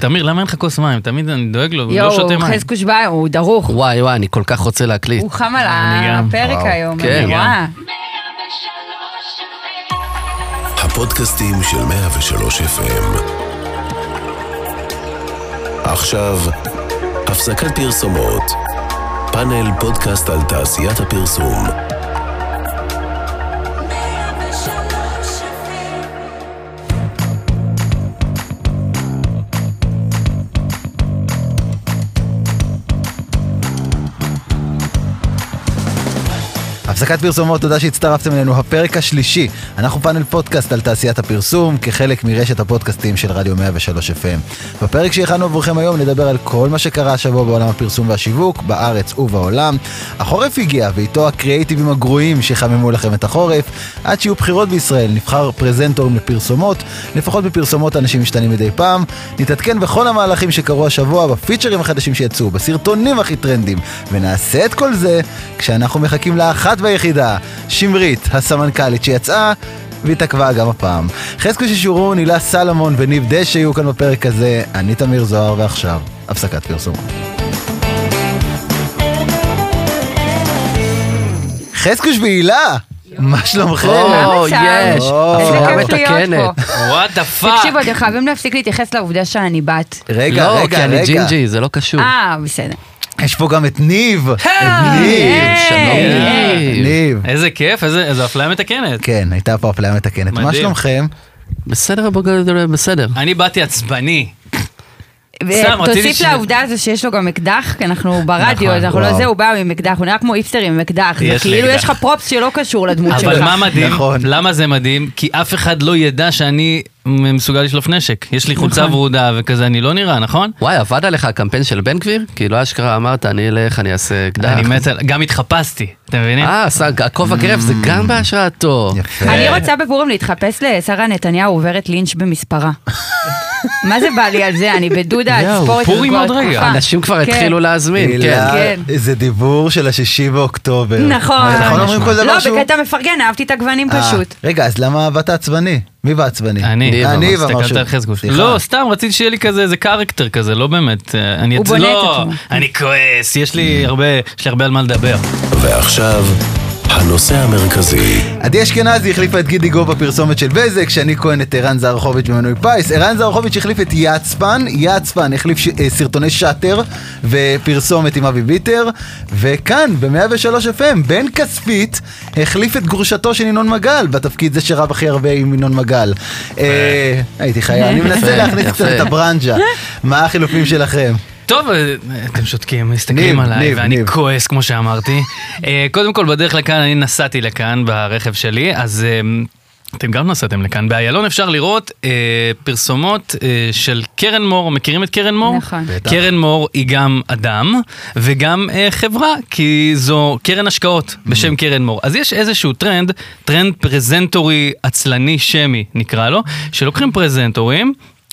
תמיר, למה אין לך כוס מים? תמיד אני דואג לו, הוא לא יואו, שותה מים. חזקוש בא, הוא דרוך. וואי וואי, אני כל כך רוצה להקליט. הוא חם על. הפרק היום, כן. אני רואה. הפודקאסטים של 103 FM. עכשיו, הפסקת פרסומות. פאנל פודקאסט על תעשיית הפרסום. הפסקת פרסומות, תודה שהצטרפתם אלינו. הפרק השלישי, אנחנו פאנל פודקאסט על תעשיית הפרסום, כחלק מרשת הפודקאסטים של רדיו 103 FM. בפרק שהכנו עבורכם היום נדבר על כל מה שקרה השבוע בעולם הפרסום והשיווק, בארץ ובעולם. החורף הגיע, ואיתו הקריאייטיבים הגרועים שחממו לכם את החורף. עד שיהיו בחירות בישראל, נבחר פרזנטורים לפרסומות, לפחות בפרסומות אנשים משתנים מדי פעם. נתעדכן בכל המהלכים שקרו השבוע, בפיצ'רים החדשים שיצאו, בסרטונים הכי טרנדים, ונעשה את כל זה כשאנחנו מחכים לאחת והיחידה, שמרית, הסמנכ"לית שיצאה. והתעכבה גם הפעם. חזקוש שורון, הילה סלמון וניב דשא יהיו כאן בפרק הזה. אני תמיר זוהר, ועכשיו, הפסקת פרסומות. חזקוש והילה! מה שלומכם? או? יש, אפליה כיף להיות מתקנת. what the fuck. תקשיבו, אתם חייבים להפסיק להתייחס לעובדה שאני בת. רגע, לא, רגע, כי אני רגע. ג'ינג'י, זה לא קשור. אה, בסדר. יש פה גם את ניב. ניב. שלום. ניב. איזה כיף, איזה אפליה מתקנת. כן, הייתה פה אפליה מתקנת. מה. שלומכם? בסדר, בסדר. אני באתי עצבני. תוסיף לעובדה הזו שיש לו גם אקדח, כי אנחנו ברדיו, נכון, אז אנחנו לא. זה, הוא בא עם אקדח, הוא נראה כמו איפסטר עם אקדח. כאילו. יש לך פרופס שלא קשור לדמות שלך. אבל מה מדהים? נכון. למה זה מדהים? כי אף אחד לא ידע שאני מסוגל לשלוף נשק. יש לי חולצה נכון. ורודה וכזה, אני לא נראה, נכון? וואי, עבד עליך הקמפיין של בן גביר? כאילו אשכרה אמרת, אני אלך, אני אעשה אקדח. אני מת. גם התחפשתי, אתם מבינים? אה, עשה הכובע גרב, זה גם בהשראתו. יפה. אני רוצה בפורים להתחפש לשרה נתניהו עוברת לינץ' במספרה. מה זה בא לי על זה? אני בדודה יואו, הספורט. פורים עוד רגע. אנשים כבר כן. התחילו להזמין, כן. כן. זה דיבור של השישי באוקטובר. נכון. נכון אומרים כל דבר לא, שהוא... בקטע מפרגן, אהבתי את הגוונים אה, פשוט. רגע, אז למה באת עצבני? מי בא עצבני? אני. הסתכלת. על חזקוש. סליחה. לא, סתם רציתי שיהיה לי כזה איזה קרקטר כזה, לא באמת. אה, אני הוא בונה את לא, עצמו. אני כועס, יש לי הרבה, יש לי הרבה על מה לדבר. ועכשיו, הנושא המרכזי. עדי אשכנזי החליפה את גידי גו בפרסומת של בזק, שני כהן את ערן זרחוביץ' במנוי פיס. ערן זרחוביץ' החליף את יצפן, יצפן החליף ש... אה, סרטוני שאטר ופרסומת עם אבי ביטר, וכאן, ב-103 FM, בן כספית החליף את גרושתו של ינון מגל, בתפקיד זה שרב הכי הרבה עם ינון מגל. אה, הייתי חייב, אני מנסה להכניס קצת. את הברנז'ה. מה החילופים שלכם? טוב, אה, אתם שותקים, מסתכלים ניב, עליי, ניב, ואני ניב. כועס, כמו שאמרתי. אה, קודם כל, בדרך לכאן, אני נסעתי לכאן ברכב שלי, אז אה, אתם גם נסעתם לכאן. באיילון אפשר לראות אה, פרסומות אה, של קרן מור, מכירים את קרן מור? נכון. קרן מור היא גם אדם וגם אה, חברה, כי זו קרן השקעות בשם קרן מור. אז יש איזשהו טרנד, טרנד פרזנטורי עצלני שמי נקרא לו, שלוקחים פרזנטורים.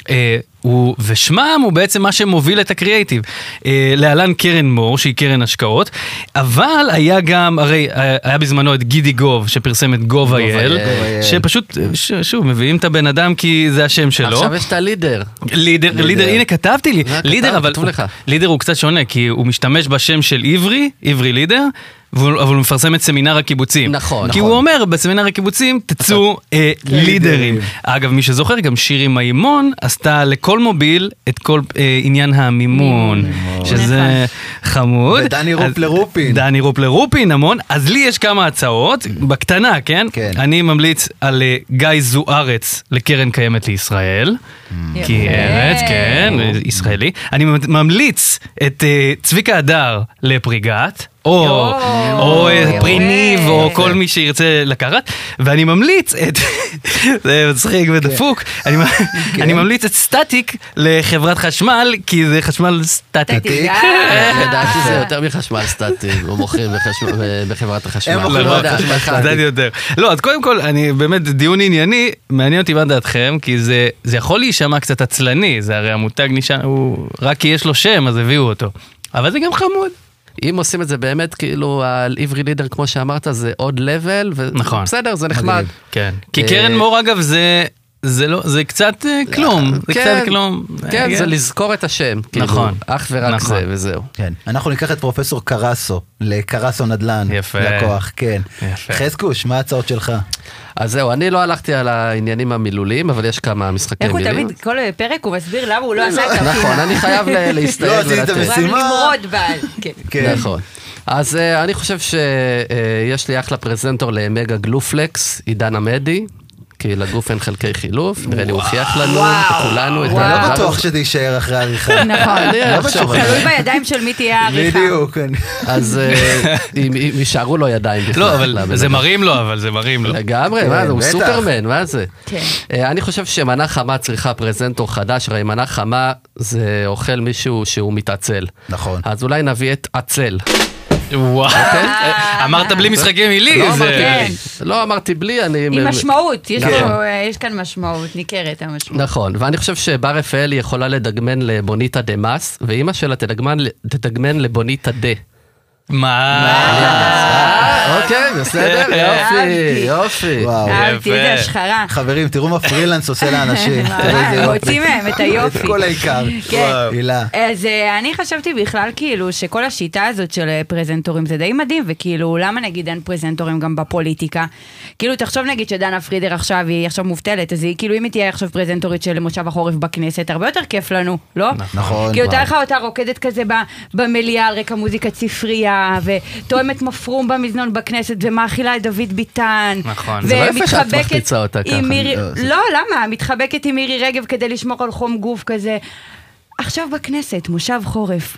אה, הוא, ושמם הוא בעצם מה שמוביל את הקריאייטיב. אה, להלן קרן מור, שהיא קרן השקעות, אבל היה גם, הרי אה, היה בזמנו את גידי גוב, שפרסם את אייל. שפשוט, ש, שוב, מביאים את הבן אדם כי זה השם שלו. עכשיו יש את הלידר. לידר, לידר, הנה כתבתי לי, אה, לידר כתב, אבל. לידר הוא קצת שונה, כי הוא משתמש בשם של עברי, עברי לידר, אבל הוא מפרסם את סמינר הקיבוצים. נכון, כי נכון. הוא אומר, בסמינר הקיבוצים תצאו אה, לידרים. אגב, מי שזוכר, גם שירי מימון עשתה לכל מוביל את כל אה, עניין המימון, שזה חמוד. ודני אז- רופלר רופין. דני רופלר רופין, המון. אז לי יש כמה הצעות, בקטנה, כן? כן. אני ממליץ על אה, גיא זוארץ לקרן קיימת לישראל. כי יפה. ארץ, כן, ישראלי. אני ממליץ את אה, צביקה הדר לפריגת. או, או אה, יפה. פרי ניב, או כל מי שירצה לקחת, ואני ממליץ את, זה מצחיק ודפוק, אני אני ממליץ את סטטיק לחברת חשמל, כי זה חשמל סטטיק. סטטיק. אה. לדעתי זה יותר מחשמל סטטי, או מוכרים בחשמל- בחברת החשמל. הם מוכרים לא יודע, חשמל יותר. לא, אז קודם כל, אני באמת, דיון ענייני, מעניין אותי מה דעתכם, כי זה, זה יכול להישמע קצת עצלני, זה הרי המותג נשאר, הוא, רק כי יש לו שם, אז הביאו אותו. אבל זה גם חמוד. אם עושים את זה באמת כאילו על עברי לידר כמו שאמרת זה עוד לבל, נכון. בסדר זה נחמד. מגניב. כן. כי אה, קרן מור, אגב, זה זה לא, זה קצת אה, כלום, זה כן, קצת כלום. כן, אה, זה לזכור את השם. כאילו, נכון, אך ורק נכון. זה, וזהו. כן. אנחנו ניקח את פרופסור קרסו לקרסו נדל"ן. יפה. לקוח, כן. יפה. חזקוש, מה ההצעות שלך? אז זהו, אני לא הלכתי על העניינים המילוליים, אבל יש כמה משחקי איך הוא מילים. תמיד, כל פרק הוא מסביר למה הוא לא עשה את הפינה. נכון, אני חייב ל- לא להסתייג עשיתי את המשימה. למרוד בה. כן. כן. נכון. אז אה, אני חושב שיש לי אחלה פרזנטור למגה גלופלקס, עידן עמדי, כי לגוף אין חלקי חילוף, נראה לי הוא הוכיח לנו, וואו. לכולנו, את וואו. אני הדבר לא בטוח. שזה יישאר אחרי העריכה. נכון. לא. תלוי בידיים של מי תהיה העריכה. בדיוק. אז אה, אם יישארו לו ידיים בכלל. לא, אבל זה. מרים לו, אבל זה מרים לו. לגמרי, כן, מה זה, הוא בטח. סופרמן, מה זה? כן. אה, אני חושב שמנה חמה צריכה פרזנטור חדש, הרי מנה חמה זה אוכל מישהו שהוא מתעצל. נכון. אז אולי נביא את עצל. וואו, אה. אמרת בלי משחקי מילים. לא אמרתי כן. בלי, לא אמרתי בלי, אני... עם משמעות, יש נכון. אה, יש כאן משמעות, ניכרת המשמעות. נכון, ואני חושב שבר רפאלי יכולה לדגמן לבוניטה דה מס, ואימא שלה תדגמן לבוניטה דה. מה? אוקיי, בסדר, יופי. יופי. וואו. אהבתי, יפה. איזה השחרה. חברים, תראו מה פרילנס עושה לאנשים. מוציא מהם את היופי. את כל העיקר. כן. הילה. אז אה, אני חשבתי בכלל כאילו שכל השיטה הזאת של אה, פרזנטורים זה די מדהים, וכאילו למה נגיד אין פרזנטורים גם בפוליטיקה? כאילו תחשוב נגיד שדנה פרידר עכשיו היא עכשיו מובטלת, אז היא כאילו אם היא תהיה עכשיו פרזנטורית של מושב החורף בכנסת, הרבה יותר כיף לנו, לא? נכון. כאילו וואו. תאר לך אותה רוקדת כזה ב- במליאה על רקע מוזיקת ספרייה, וטועמת מפרום במזנון בכנסת, ומאכילה את דוד ביטן. נכון. זה לא יפה שאת מחפיצה אותה ככה. מירי- לא, זה- לא, למה? מתחבקת עם מירי רגב כדי לשמור על חום גוף כזה. עכשיו בכנסת, מושב חורף.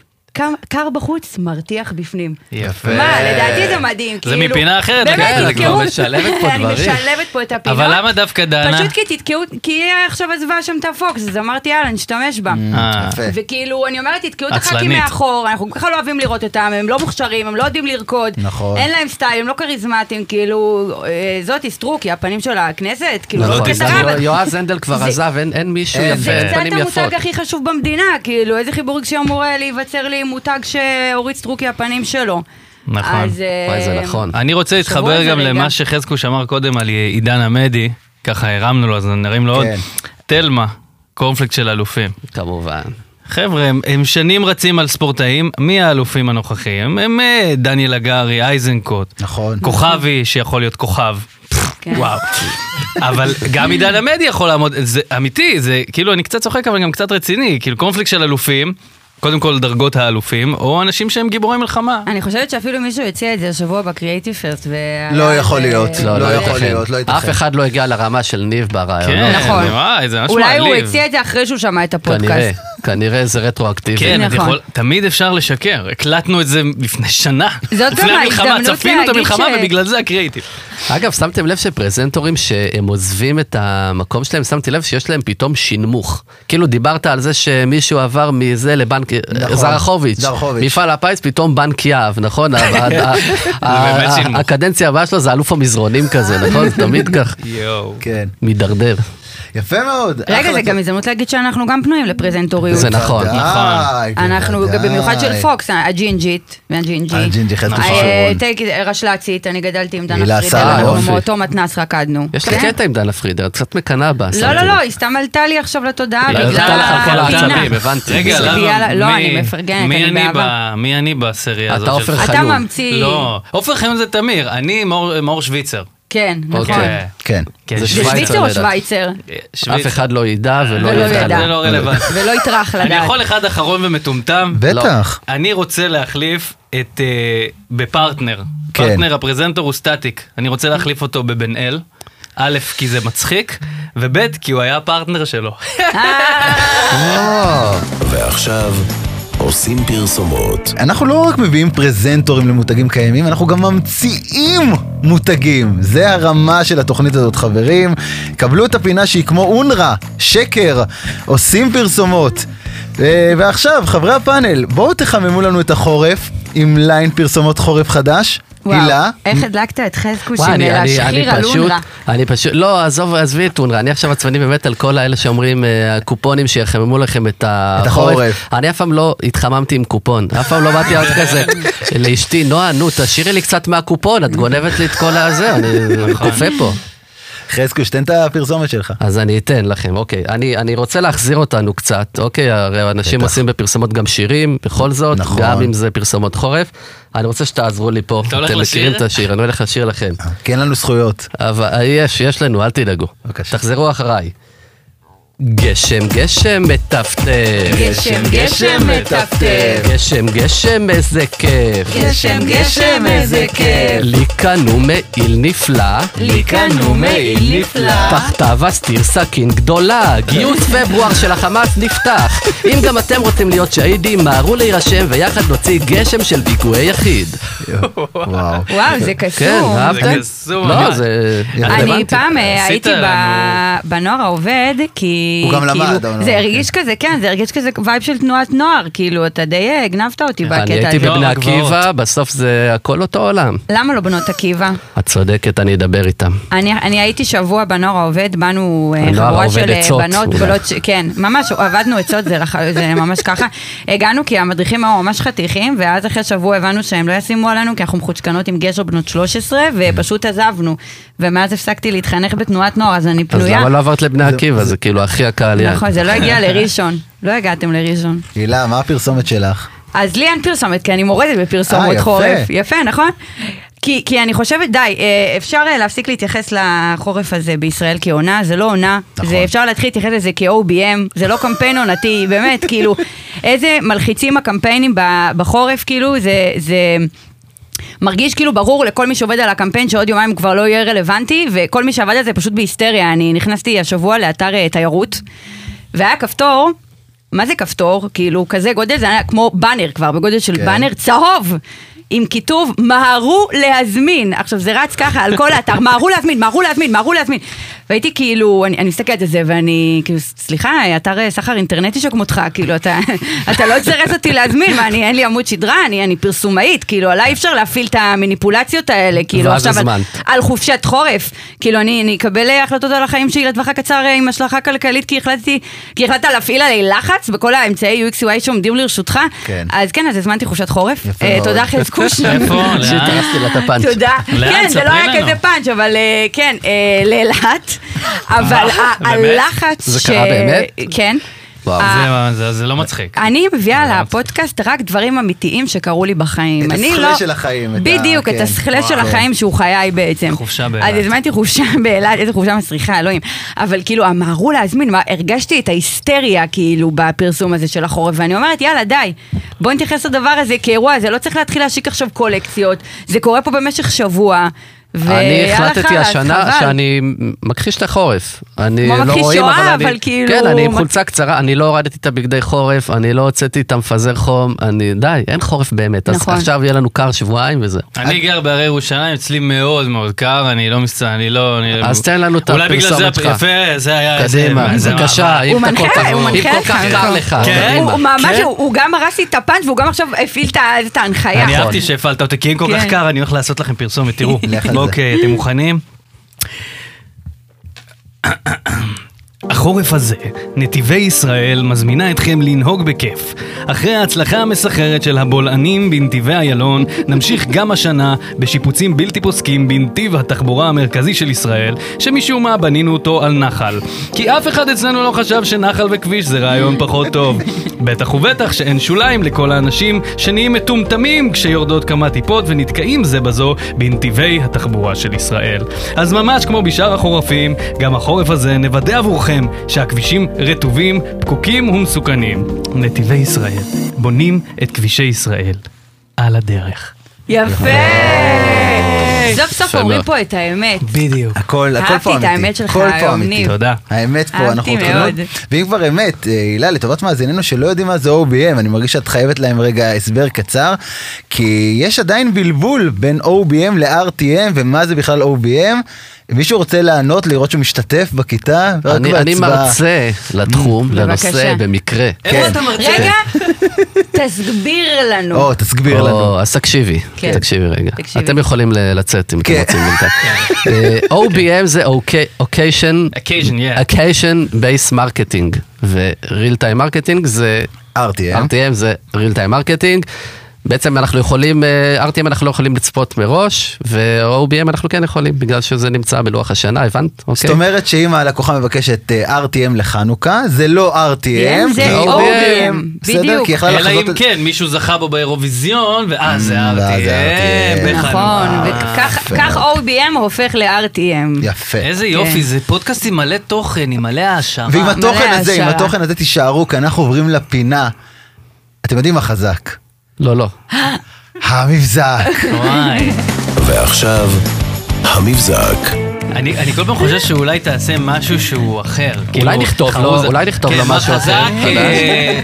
קר- בחוץ, מרתיח בפנים. יפה. מה, לדעתי זה מדהים, זה כאילו... מפנה אחרת באמת. את כבר תתקעו... משלבת פה אני דברים. משלבת פה את הפינות. אבל למה דווקא דנה? פשוט כי תתקעו, כי היא עכשיו עזבה שם את הפוקס, אז אמרתי, יאללה, נשתמש בה. אה, יפה. וכאילו, אני אומרת, תתקעו את הח"כים. מאחור, אנחנו כל כך לא אוהבים לראות אותם, הם לא מוכשרים, הם לא יודעים לרקוד. נכון. אין להם סטייל, הם לא כריזמטיים, כאילו, אה, זאתי סטרוק, היא הפנים של הכנסת, כאילו. לא. אבל- יועז הנדל כבר זה- עזב, אין- מישהו. יפה, זה קצת פנים יפות. המותג הכי חשוב במדינה, כאילו, איזה חיבור רגשי אמור היה להיווצר לי מותג שאורית סטרוק היא הפנים שלו. נכון. אז, אה, וואי, זה נכון. אני רוצה להתחבר גם. למה שחזקוש אמר קודם על עידן עמדי, ככה הרמנו לו, אז נרים לו עוד. כן. תלמה, קורנפלקס של אלופים. כמובן. חבר'ה, הם, הם שנים רצים על ספורטאים, מי האלופים הנוכחיים? הם אה, דניאל הגרי, אייזנקוט, נכון. כוכבי שיכול להיות כוכב. כן. וואו. אבל גם עידן עמדי יכול לעמוד, זה אמיתי, זה כאילו אני קצת צוחק אבל גם קצת רציני, כאילו קונפליקט של אלופים, קודם כל דרגות האלופים, או אנשים שהם גיבורי מלחמה. אני חושבת שאפילו מישהו הציע את זה השבוע בקריאיטיב פרסט. לא יכול להיות. לא, לא לא יכול. להיות, לא ייתכן. אף אחד לא הגיע לרמה של ניב ברעיונות. כן, נכון. וואי, זה ממש אולי הוא מעליב. הציע את זה אחרי שהוא שמע את כנראה, הפודקאסט. כנראה זה רטרואקטיבי. כן, נכון. תמיד אפשר לשקר, הקלטנו את זה לפני שנה. זאת גם ההזדמנות צפינו את להגיד המלחמה ש- ובגלל זה הקריאיטיב. אגב, שמתם לב שפרזנטורים שהם עוזבים את המקום שלהם, שמתי לב שיש להם פתאום שינמוך. כאילו דיברת על זה שמישהו עבר מזה לבנק, נכון, זרחוביץ', זרחוביץ'. מפעל הפיס, פתאום בנק יהב, נכון? הקדנציה הבאה שלו זה אלוף המזרונים כזה, נכון? זה תמיד כך יואו. כן. מידרדר. יפה מאוד. רגע, זה גם הזדמנות להגיד שאנחנו גם פנויים לפרזנטוריות. זה נכון. ודאי, אנחנו. במיוחד של פוקס, הג'ינג'ית, והג'ינג'י. הג'ינג'י, חזקה אה, איט, רשל"צית, אני גדלתי עם דנה פרידר, אנחנו. מאותו מתנ"ס רקדנו. יש לי כן? קטע עם דנה פרידר, את קצת מקנאה בה. לא, לא, לב. לא, היא סתם עלתה לי עכשיו לתודעה היא בגלל עלתה לך על כל הפינה. העצבים, הבנתי. רגע, לא, אני מפרגנת, מי אני באהבה. מי אני בסריה אתה הזאת? עופר שלך? אתה. ממציא... לא, עופר חיון זה תמיר, אני מאור שוויצר. כן, נכון. אוקיי. כן. כן, זה שוויצר שוויצר או לדעת. שווייצר? אף אחד לא ידע ולא ידע. זה לא רלוונטי. ולא יטרח אני לדעת. יכול אחד אחרון ומטומטם? בטח. אני רוצה להחליף את... אה, בפרטנר. כן. פרטנר הפרזנטור הוא סטטיק. אני רוצה להחליף אותו בבן אל. א', כי זה מצחיק, וב', כי הוא היה הפרטנר שלו. ועכשיו, עושים פרסומות. אנחנו לא רק מביאים פרזנטורים למותגים קיימים, אנחנו גם ממציאים מותגים. זה הרמה של התוכנית הזאת, חברים. קבלו את הפינה שהיא כמו אונר"א, שקר, עושים פרסומות. אה, ועכשיו, חברי הפאנל, בואו תחממו לנו את החורף עם ליין פרסומות חורף חדש. הילה, איך הדלקת את אני- אני להשחיר על אונר"א. אני פשוט, לא, עזוב, עזבי את אונר"א, אני עכשיו עצבני באמת על כל האלה שאומרים, אה, הקופונים שיחממו לכם את החורף. אני אף פעם לא התחממתי עם קופון, אף פעם לא באתי עוד כזה לאשתי, נועה, נו, תשאירי לי קצת מהקופון, את גונבת לי את כל הזה, אני נכון. כופה פה. חזקוש, תן את הפרסומת שלך. אז אני אתן לכם, אוקיי. אני, אני רוצה להחזיר אותנו קצת, אוקיי? הרי אנשים בטח. עושים בפרסומות גם שירים, בכל זאת, נכון. גם אם זה פרסומות חורף. אני רוצה שתעזרו לי פה. אתה הולך אתם לשיר? מכירים את השיר, אני הולך לשיר לכם. כי אין לנו זכויות. אבל אה, יש, יש לנו, אל תדאגו. בבקשה. תחזרו אחריי. גשם, גשם מטפטף. גשם, גשם מטפטף. גשם, גשם, איזה כיף. גשם, גשם, איזה כיף. לי קנו מעיל נפלא. לי קנו מעיל נפלא. תחתיו אסתיר סכין גדולה, גיוס פברואר של החמאס נפתח. אם גם אתם רוצים להיות שהידים, מהרו להירשם ויחד נוציא גשם של פיגועי יחיד. וואו. וואו, זה כן, קסום. אהבתם? קסום. לא, אני- זה אני. פעם אה, הייתי בנוער העובד, כי... הוא גם למד, כאילו, אבל זה לא, הרגיש כזה, כן, זה הרגיש כזה vibe של תנועת נוער, כאילו, אתה די אה, הגנבת אותי בקטע אני הזה. הייתי בבני הגבעות. עקיבא, בסוף זה הכל אותו עולם. למה לא בנות עקיבא? את צודקת, אני אדבר איתם. אני, אני הייתי שבוע בנוער העובד, באנו אה, חבורה של אה, עצות, בנות. גדולות, ש- כן, ממש עבדנו עצות, זה, לח- זה ממש ככה. הגענו כי המדריכים היו ממש חתיכים, ואז אחרי שבוע הבנו שהם לא ישימו עלינו, כי אנחנו מחוצ'קנות עם גשר בנות 13, ופשוט עזבנו. ומאז הפסקתי להתחנך בתנועת נוער, אז אני אז פנויה. למה לא עברת לבני עקיבא? זה כאילו הכי הקהל יעד. נכון, זה לא הגיע לראשון. לא הגעתם לראשון. הילה, מה הפרסומת שלך? אז לי אין פרסומת, כי אני מורדת אה, בפרסומות יפה. חורף. יפה, נכון? כי, כי אני חושבת, די, אה, אפשר אה, להפסיק להתייחס לחורף הזה בישראל כעונה, זה לא עונה. נכון. זה אפשר להתחיל להתייחס לזה כ-OBM, זה לא קמפיין עונתי, באמת, כאילו, איזה מלחיצים הקמפיינים בחורף, כאילו, זה... זה מרגיש כאילו ברור לכל מי שעובד על הקמפיין שעוד יומיים הוא כבר לא יהיה רלוונטי, וכל מי שעבד על זה פשוט בהיסטריה. אני נכנסתי השבוע לאתר אה, תיירות, והיה כפתור, מה זה כפתור? כאילו, כזה גודל, זה היה כמו באנר כבר, בגודל של כן. באנר צהוב. עם כיתוב, מהרו להזמין. עכשיו, זה רץ ככה על כל האתר, מהרו להזמין, מהרו להזמין, מהרו להזמין. והייתי כאילו, אני, אני מסתכלת על זה, ואני, כאילו, סליחה, אתר אה, סחר אינטרנטי שכמותך, כאילו, אתה, אתה לא תזרז אותי להזמין, מה, אני, אין לי עמוד שדרה, אני, אני פרסומאית, כאילו, עליי אי אפשר להפעיל את המניפולציות האלה, כאילו, עכשיו, על. על חופשת חורף. כאילו, אני, אני אקבל אה, החלטות על החיים שלי לטווח הקצר אה, עם השלכה כלכלית, כי החלטתי, כי החלטת להפעיל עליי לחץ בכל האמצעי UX/UI שעומדים לרשותך. כן. אז כן, אז הזמנתי חופשת חורף. יפה מאוד. תודה את הפאנץ'. תודה. כן, זה לא היה. כזה פאנץ', אבל כן, לאילת. אבל ה- באמת? הלחץ זה ש... קרה באמת? כן. וואו. ה- זה- זה- זה לא מצחיק. אני מביאה זה לא לפודקאסט רק דברים אמיתיים שקרו לי בחיים. את אני הסכלה לא- של החיים, בדיוק, את כן. הסכלה של. החיים שהוא חיי בעצם. חופשה באילת. אז הזמנתי חופשה באילת, איזה חופשה מסריחה, אלוהים. אבל כאילו, אמרו להזמין, מה, הרגשתי את ההיסטריה כאילו בפרסום הזה של החורף, ואני אומרת, יאללה, די, בוא נתייחס לדבר הזה כאירוע, זה לא צריך להתחיל להשיק עכשיו קולקציות, זה קורה פה במשך שבוע. אני החלטתי השנה חבל. שאני מכחיש את החורף. אני כמו לא מכחיש רואים, שואה, אבל אני... אבל כאילו- כן, אני עם מק- חולצה קצרה, אני לא הורדתי את הבגדי חורף, אני לא הוצאתי את המפזר חום, אני... די, אין חורף באמת. אז נכון. עכשיו יהיה לנו קר שבועיים וזה. אני גר בהרי ירושלים, אצלי מאוד מאוד קר, אני לא מסתכל, אני לא... אני- אז תן לנו את אולי בגלל זה, הפרסומת שלך. יפה, זה היה... זה- קדימה, זה בבקשה. אם הוא אתה כל מנחה, כך- הוא מנחה כל אותך, כך קר נכון. לך, כן. הוא- הוא קדימה. ממש, כן. הוא הוא גם הרס לי את הפאנץ' והוא גם עכשיו הפעיל את ההנחיה. אני אהבתי שהפעלת אותי, כי אם כל כך כן. קר, אני הולך לעשות לכם פרסומת, תראו. אוקיי, אתם מוכנים? החורף הזה, נתיבי ישראל מזמינה אתכם לנהוג בכיף. אחרי ההצלחה המסחררת של הבולענים בנתיבי איילון, נמשיך גם השנה בשיפוצים בלתי פוסקים בנתיב התחבורה המרכזי של ישראל, שמשום מה בנינו אותו על נחל. כי אף אחד אצלנו לא חשב שנחל וכביש זה רעיון פחות טוב. בטח ובטח שאין שוליים לכל האנשים שנהיים מטומטמים כשיורדות כמה טיפות ונתקעים זה בזו בנתיבי התחבורה של ישראל. אז ממש כמו בשאר החורפים, גם החורף הזה נוודא עבורכם שהכבישים רטובים, פקוקים ומסוכנים. נתיבי ישראל, בונים את כבישי ישראל על הדרך. יפה! סוף סוף יפה אומרים. פה את האמת. בדיוק. הכל, הכל אהבתי פה את אמיתי. האמת שלך הכל פה היום. ניב. תודה. האמת פה, אהבתי אנחנו הולכים מאוד. ואם כבר אמת, אה, הילה, לטובת מאזיננו שלא יודעים מה זה OBM, אני מרגיש שאת חייבת להם רגע הסבר קצר, כי יש עדיין בלבול בין OBM ל-RTM, ומה זה בכלל OBM. מישהו רוצה לענות, לראות שהוא משתתף בכיתה? אני. מרצה לתחום, לנושא. במקרה. איפה אתה מרצה? רגע, תסביר לנו. או, תסביר לנו. אז תקשיבי, כן. תקשיבי רגע. אתם יכולים לצאת אם אתם כן. רוצים בינתיים. אה, OBM זה Occasion Occasion, yeah. Occasion Based Marketing, ו-Real Time Marketing זה RTM. RTM זה real time marketing. בעצם אנחנו יכולים, אה, RTM אנחנו לא יכולים לצפות מראש, ו-OBM אנחנו כן יכולים, בגלל שזה נמצא בלוח השנה, הבנת? אוקיי. זאת אומרת שאם הלקוחה מבקשת אה, RTM לחנוכה, זה לא RTM, זה OBM? בדיוק. אלא אם את- כן, מישהו זכה בו באירוויזיון, ואז זה ואז זה RTM. נכון, בחנוכה. וכך. OBM הופך ל-RTM. יפה. איזה יופי, זה פודקאסט עם מלא תוכן, עם מלא העשרה. ועם התוכן הזה, עם. התוכן הזה תישארו, כי אנחנו עוברים לפינה. אתם יודעים מה חזק? לא, לא. המבזק. וואי. ועכשיו, המבזק. אני, אני כל פעם חושב שאולי תעשה משהו שהוא אחר. כאילו, נכתוב לו- חרוז- אולי נכתוב כן, לו מה משהו אחר, חזק, חדש. אה,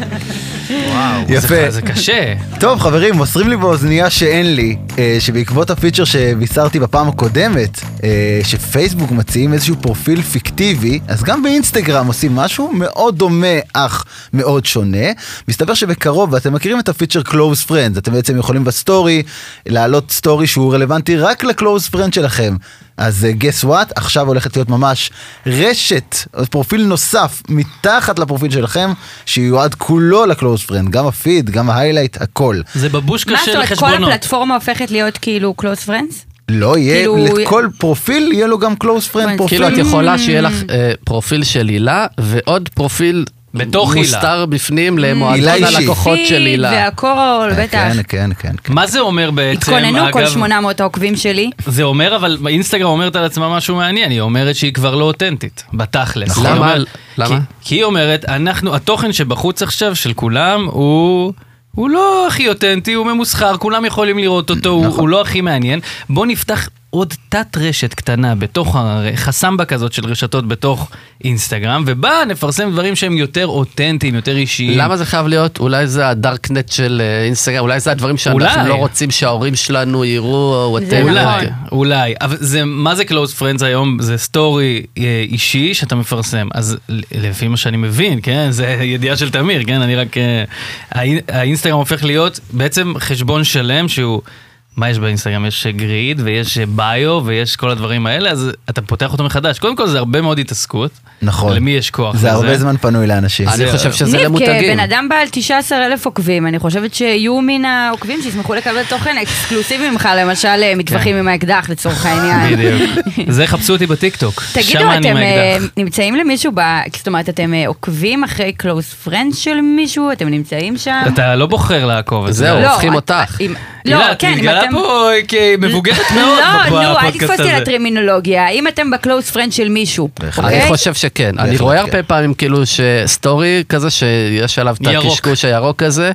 וואו, יפה. זה, זה קשה. טוב חברים, מוסרים לי באוזנייה שאין לי, שבעקבות הפיצ'ר שבישרתי בפעם הקודמת, אה, שפייסבוק מציעים איזשהו פרופיל פיקטיבי, אז גם באינסטגרם עושים משהו מאוד דומה אך מאוד שונה. מסתבר שבקרוב, ואתם מכירים את הפיצ'ר Close Friends, אתם בעצם יכולים בסטורי להעלות סטורי שהוא רלוונטי רק ל-Close Friend שלכם. אז uh, guess what, עכשיו הולכת להיות ממש רשת, פרופיל נוסף מתחת לפרופיל שלכם, שיועד כולו ל-Close Friend, גם הפיד, גם ה highlight, הכל. זה בבושקה מה זאת של אומרת, כל חשבונות. הפלטפורמה הופכת להיות כאילו close friends? לא יהיה, כאילו- לכל פרופיל יהיה לו גם close friend פרופיל. כאילו את יכולה שיהיה לך אה, פרופיל של הילה, ועוד פרופיל בתוך הילה. מוסתר בפנים למועדון. הלקוחות של הילה. והכל, בטח. כן, כן, כן. כן. מה זה אומר בעצם? התכוננו כל אגב, 800 העוקבים שלי. זה אומר, אבל אינסטגרם אומרת על עצמה משהו מעניין, היא אומרת שהיא כבר לא אותנטית, בתכלס. נכון. למה? למה? כי, כי היא אומרת, אנחנו, התוכן שבחוץ עכשיו של כולם הוא... הוא לא הכי אותנטי, הוא ממוסחר, כולם יכולים לראות אותו, הוא, נכון. הוא לא הכי מעניין. בוא נפתח עוד תת רשת קטנה בתוך החסמבה כזאת של רשתות בתוך אינסטגרם, ובה נפרסם דברים שהם יותר אותנטיים, יותר אישיים. למה זה חייב להיות? אולי זה הדארקנט של אה, אינסטגרם, אולי זה הדברים שאנחנו אולי. לא רוצים שההורים שלנו יראו, או זה whatever. אולי, נכון. אולי, אבל זה, מה זה close friends היום? זה סטורי אה, אישי שאתה מפרסם. אז לפי מה שאני מבין, כן, זה ידיעה של תמיר, כן, אני רק... אה, האינ- האינסטגרם הופך להיות בעצם חשבון שלם שהוא... מה יש באינסטגרם? יש גריד ויש ביו ויש כל הדברים האלה, אז אתה פותח אותו מחדש. קודם כל זה הרבה מאוד התעסקות. נכון. למי יש כוח זה לזה? הרבה זמן פנוי לאנשים. אני זה- חושב שזה למותגים. כבן אדם בעל 19 אלף עוקבים, אני חושבת שיהיו מן העוקבים שישמחו לקבל תוכן אקסקלוסיבי ממך, למשל אה, מטווחים עם האקדח לצורך העניין. בדיוק. זה חפשו אותי בטיקטוק. תגידו, שמה אני עם אתם אה. נמצאים למישהו, ב... זאת אומרת, אתם אה, עוקבים אחרי close friend של מישהו? אתם נמצאים שם? אתה לא בוחר לעקוב. זהו. לא, הופכים אותך. אם- הילה, לא, את כן, אם אתם... פה כמבוגרת מאוד לא, נו, אל בפודקאסט תתפוס אותי הזה. על הטרמינולוגיה. האם אתם ב close friend של מישהו? אוקיי? אני חושב שכן, אני רואה כן. הרבה פעמים כאילו שסטורי כזה שיש עליו את. הקשקוש הירוק הזה,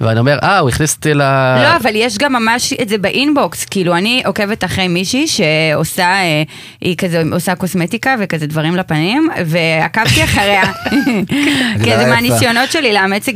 ואני אומר, אה, הוא הכניס אותי ל... לא, אבל יש גם ממש את זה באינבוקס, כאילו אני עוקבת אחרי מישהי שעושה, אה, היא כזה עושה קוסמטיקה וכזה דברים לפנים, ועקבתי אחריה, כי זה יפה. מהניסיונות שלי לאמץ אה,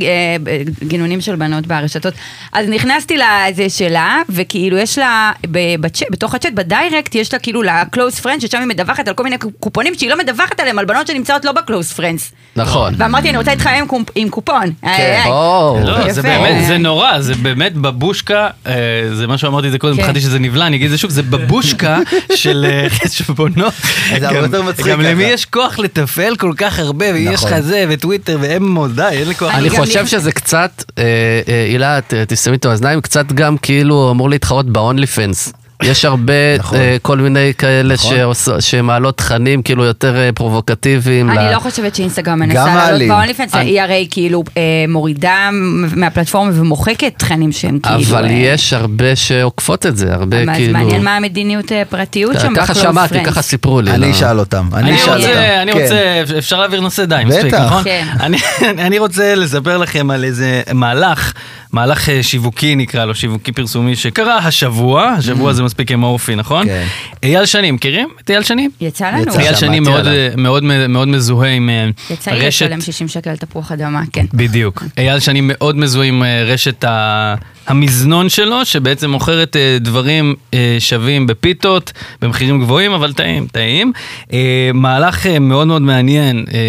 גינונים של בנות ברשתות. אז נכנסתי לזה שלה, וכאילו יש לה, ב- בצ'אט- בתוך הצ'אט, בדיירקט, יש לה כאילו ל-close friends, ששם היא מדווחת על כל מיני קופונים שהיא לא מדווחת עליהם, על בנות שנמצאות לא ב-close friends. נכון. ואמרתי, אני רוצה להתחמם עם קופ- עם קופון. כן. לא, זה יפה. באמת, זה נורא, זה באמת בבושקה, אה, זה מה שאמרתי את זה קודם, כן. פחדתי שזה נבלע, אני אגיד את זה שוב, זה בבושקה של אה, חשבונות. זה הרבה גם- יותר מצחיק גם למי. יש כוח לתפעל כל כך הרבה, ויש נכון. לך זה, וטוויטר, ואמו, די, אין לי כוח. אני חושב שזה קצת, אה, אה, הילה, ת- תסתמי את האוזניים, קצת גם כאילו אמור להתחרות ב-only. יש הרבה נכון. אה, כל מיני כאלה נכון. שעוש- שמעלות תכנים כאילו יותר אה, פרובוקטיביים. ל- אני לא חושבת שאינסטגרם מנסה לעלות. באונליפנס, אני- היא הרי כאילו אה, מורידה מהפלטפורמה ומוחקת תכנים שהם כאילו... אבל אה, יש הרבה שעוקפות את זה, הרבה אז כאילו... מעניין מה המדיניות אה, פרטיות שם ככה שמעתי. ככה סיפרו לי. אני לא. אשאל אותם. אני אשאל אותם. רוצה, אני כן. רוצה, אפשר להעביר נושא די, בטח. מספיק, נכון? כן. אני- אני רוצה לספר לכם על איזה מהלך, מהלך אה, שיווקי נקרא לו, שיווקי פרסומי, שקרה השבוע, השבוע זה מספיק אמורפי, נכון? כן. אייל שני, מכירים את אייל שני? יצא לנו. יצא. אייל שני מאוד, עליו. מאוד, מאוד מזוהה עם אה, יצא לי רשת, לשלם 60 שקל על תפוח אדמה, כן. בדיוק. אייל שני מאוד מזוהה עם אה, רשת ה- המזנון שלו, שבעצם מוכרת אה, דברים אה, שווים בפיתות, במחירים גבוהים, אבל טעים, טעים. אה, מהלך אה, מאוד מאוד מעניין אה,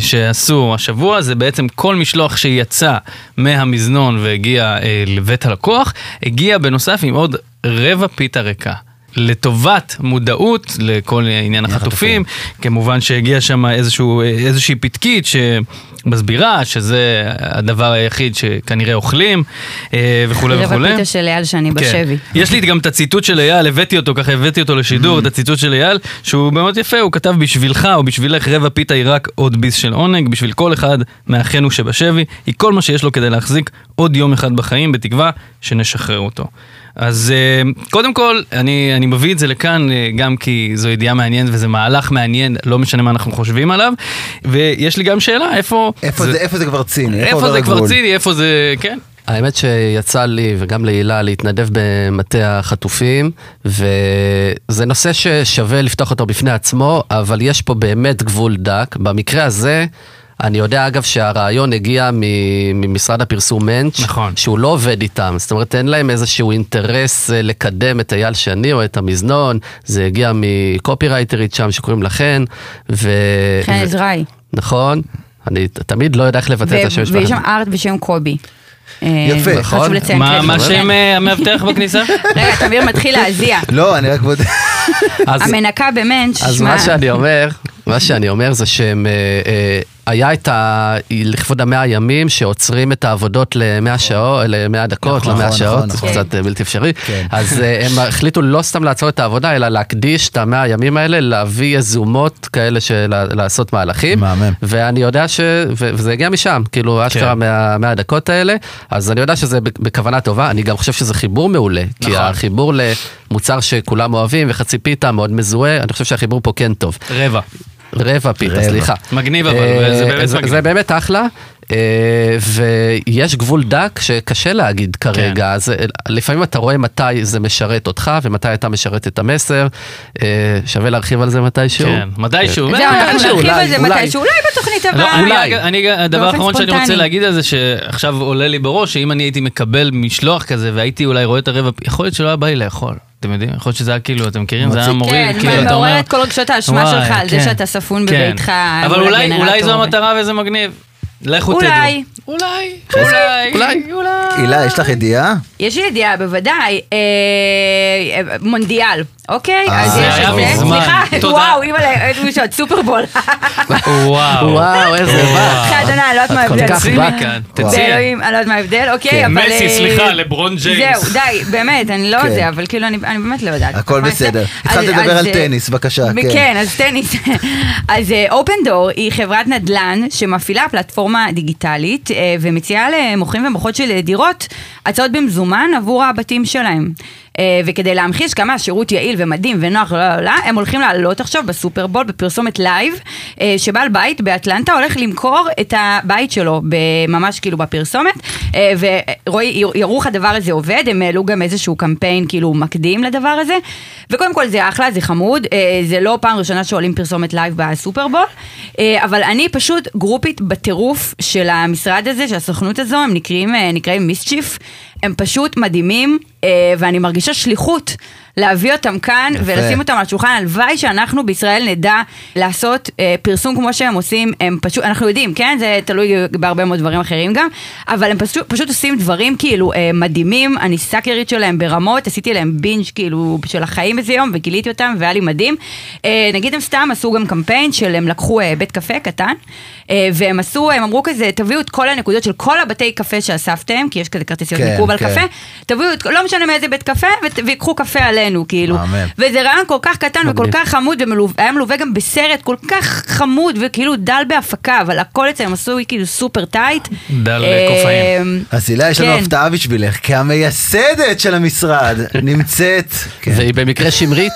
שעשו השבוע, זה בעצם כל משלוח שיצא מהמזנון והגיע אה, לבית הלקוח, הגיע בנוסף עם עוד רבע פיתה ריקה. לטובת מודעות לכל עניין החטופים, כמובן שהגיע שם איזשהו, איזושהי פתקית שמסבירה שזה הדבר היחיד שכנראה אוכלים אה, וכולי רבע וכולי. פיתה של אייל שאני כן. בשבי. יש לי גם את הציטוט של אייל, הבאתי אותו, ככה הבאתי אותו לשידור, את הציטוט של אייל, שהוא מאוד יפה, הוא כתב בשבילך או בשבילך רבע פיתה היא רק עוד ביס של עונג, בשביל כל אחד מאחינו שבשבי, היא כל מה שיש לו כדי להחזיק עוד יום אחד בחיים, בתקווה שנשחרר אותו. אז אה, קודם כל, אני, אני מביא את זה לכאן אה, גם כי זו ידיעה מעניינת וזה מהלך מעניין, לא משנה מה אנחנו חושבים עליו, ויש לי גם שאלה, איפה... איפה זה- איפה זה כבר ציני? איפה עובר זה כבר? ציני, איפה זה... כן. האמת שיצא לי וגם להילה להתנדב במטה החטופים וזה נושא ששווה לפתוח אותו בפני עצמו אבל יש פה באמת גבול דק. במקרה הזה אני יודע אגב שהרעיון הגיע מ- ממשרד הפרסום מענץ' נכון. שהוא לא עובד איתם זאת אומרת אין להם איזשהו אינטרס אה, לקדם את אייל שני או את המזנון זה הגיע מקופירייטרית שם שקוראים לה חן. ו... חן עזראי. נכון. אני תמיד לא יודע איך לבטא את השם שלכם. ויש שם ארט בשם קובי. אה, יפה. חשוב נכון. לציין. מה כן. מה שם אה, המאבטח בכניסה? רגע, תמיר מתחיל להזיע. לא, אני רק בודק. המנקה במנץ', אז מה שאני אומר, מה שאני אומר זה שהם, היה את ה... לכבוד המאה ימים שעוצרים את העבודות למאה שעות, למאה דקות, נכון, למאה נכון, שעות, נכון, זה נכון. קצת אה, בלתי אפשרי. כן. אז אה, הם החליטו לא סתם לעצור את העבודה, אלא להקדיש את המאה הימים האלה, להביא יזומות כאלה של לעשות מהלכים. מהמם. ואני יודע ש... וזה הגיע משם, כאילו אשכרה כן. מה- מהדקות האלה, אז אני יודע שזה בכוונה טובה, אני גם חושב שזה חיבור מעולה, כי נכון. החיבור למוצר שכולם אוהבים וחצי פיתה מאוד מזוהה, אני חושב שהחיבור פה כן טוב. רבע. רבע פיתה. סליחה. מגניב אבל, אה, זה באמת זה- מגניב. זה באמת אחלה. אה, ויש גבול דק שקשה להגיד כרגע, אז אה, לפעמים אתה רואה מתי זה משרת אותך ומתי אתה משרת את המסר, אה, שווה להרחיב על זה מתישהו. כן, מתישהו. זהו, אה, אנחנו מתישהו, נרחיב על אולי, זה אולי. מתישהו, אולי בתוכנית לא, הבאה. אני, אולי. אני, הדבר האחרון שאני רוצה. להגיד על זה, שעכשיו עולה לי בראש, שאם אני הייתי מקבל משלוח כזה והייתי אולי רואה את הרבע, יכול להיות שלא היה בא לי לאכול. אתם יודעים? יכול להיות שזה היה כאילו, אתם מכירים? זה היה. מוריד, כן, כאילו, אתה אומר... מעורר את כל רגשות האשמה שלך על זה כן, שאתה ספון כן. בביתך. אבל אולי, אולי זו. המטרה וזה מגניב. לכו תדעו. אולי. אולי. אולי. אולי. אולי. הילה, יש לך ידיעה? יש לי ידיעה, בוודאי, אה, אה, מונדיאל, אוקיי? אה, אז יש את זה. סליחה. וואו, אימא'לה, איזה מישהו, סופרבול. וואו. וואו, איזה וואו. אחי אדוני, אני לא יודעת מה כל ההבדל. כך תצאי. מכאן. תצאי. באלוהים, אני לא יודעת מה ההבדל, אוקיי, כן. אבל... מסי, סליחה, לברון ג'יימס. זהו, די, באמת, אני לא כן. זה, אבל כאילו, אני אני באמת לא יודעת. הכל בסדר. התחלת לדבר אז, על טניס, בבקשה, כן. כן, אז טניס. אז Opendoor היא חברת נדל"ן שמפעילה פלטפורמה דיגיטלית אה, ומציעה למוכרים ומוכרות של דירות הצעות במזומן עבור הבתים שלהם. אה, וכדי להמחיש כמה השירות יעיל ומדהים ונוח, לא, לא, לא, הם הולכים לעלות עכשיו בסופרבול בפרסומת לייב, אה, שבעל בית באטלנטה הולך למכור את הבית שלו, ממש כאילו בפרסומת, אה, ורועי, יראו איך הדבר הזה עובד, הם העלו גם איזשהו קמפיין כאילו מקדים לדבר הזה, וקודם כל זה אחלה, זה חמוד, זה לא פעם ראשונה שעולים פרסומת לייב בסופרבול, אבל אני פשוט גרופית בטירוף של המשרד הזה, של הסוכנות הזו, הם נקראים, נקראים MSCHF, הם פשוט מדהימים, אה, ואני מרגישה שליחות להביא אותם כאן יפה. ולשים אותם על השולחן. הלוואי שאנחנו בישראל נדע לעשות אה, פרסום כמו שהם עושים, הם פשוט, אנחנו יודעים, כן? זה תלוי בהרבה מאוד דברים אחרים גם, אבל הם פשוט, פשוט עושים דברים כאילו אה, מדהימים, אני סאקרית שלהם ברמות, עשיתי להם בינג' כאילו של החיים איזה יום וגיליתי אותם והיה לי מדהים. אה, נגיד הם סתם עשו גם קמפיין של הם לקחו אה, בית קפה קטן, אה, והם עשו, הם אמרו כזה, תביאו את כל הנקודות של כל הבתי קפה שאספתם, כי יש כזה כרטיסיות כן, ניקוב על כן. קפה, תביאו את, לא משנה מאיזה בית קפה, ות- ויקחו קפה עלינו, כאילו. מהמם. וזה רעיון כל כך קטן וכל מגניב. כך חמוד, והיה מלווה גם בסרט כל כך חמוד, וכאילו דל בהפקה, אבל הכל אצלם עשו כאילו סופר טייט. דל אה, קופאים. אז הילה, יש לנו כן. הפתעה בשבילך, כי המייסדת של המשרד נמצאת... כן, והיא במקרה שמרית.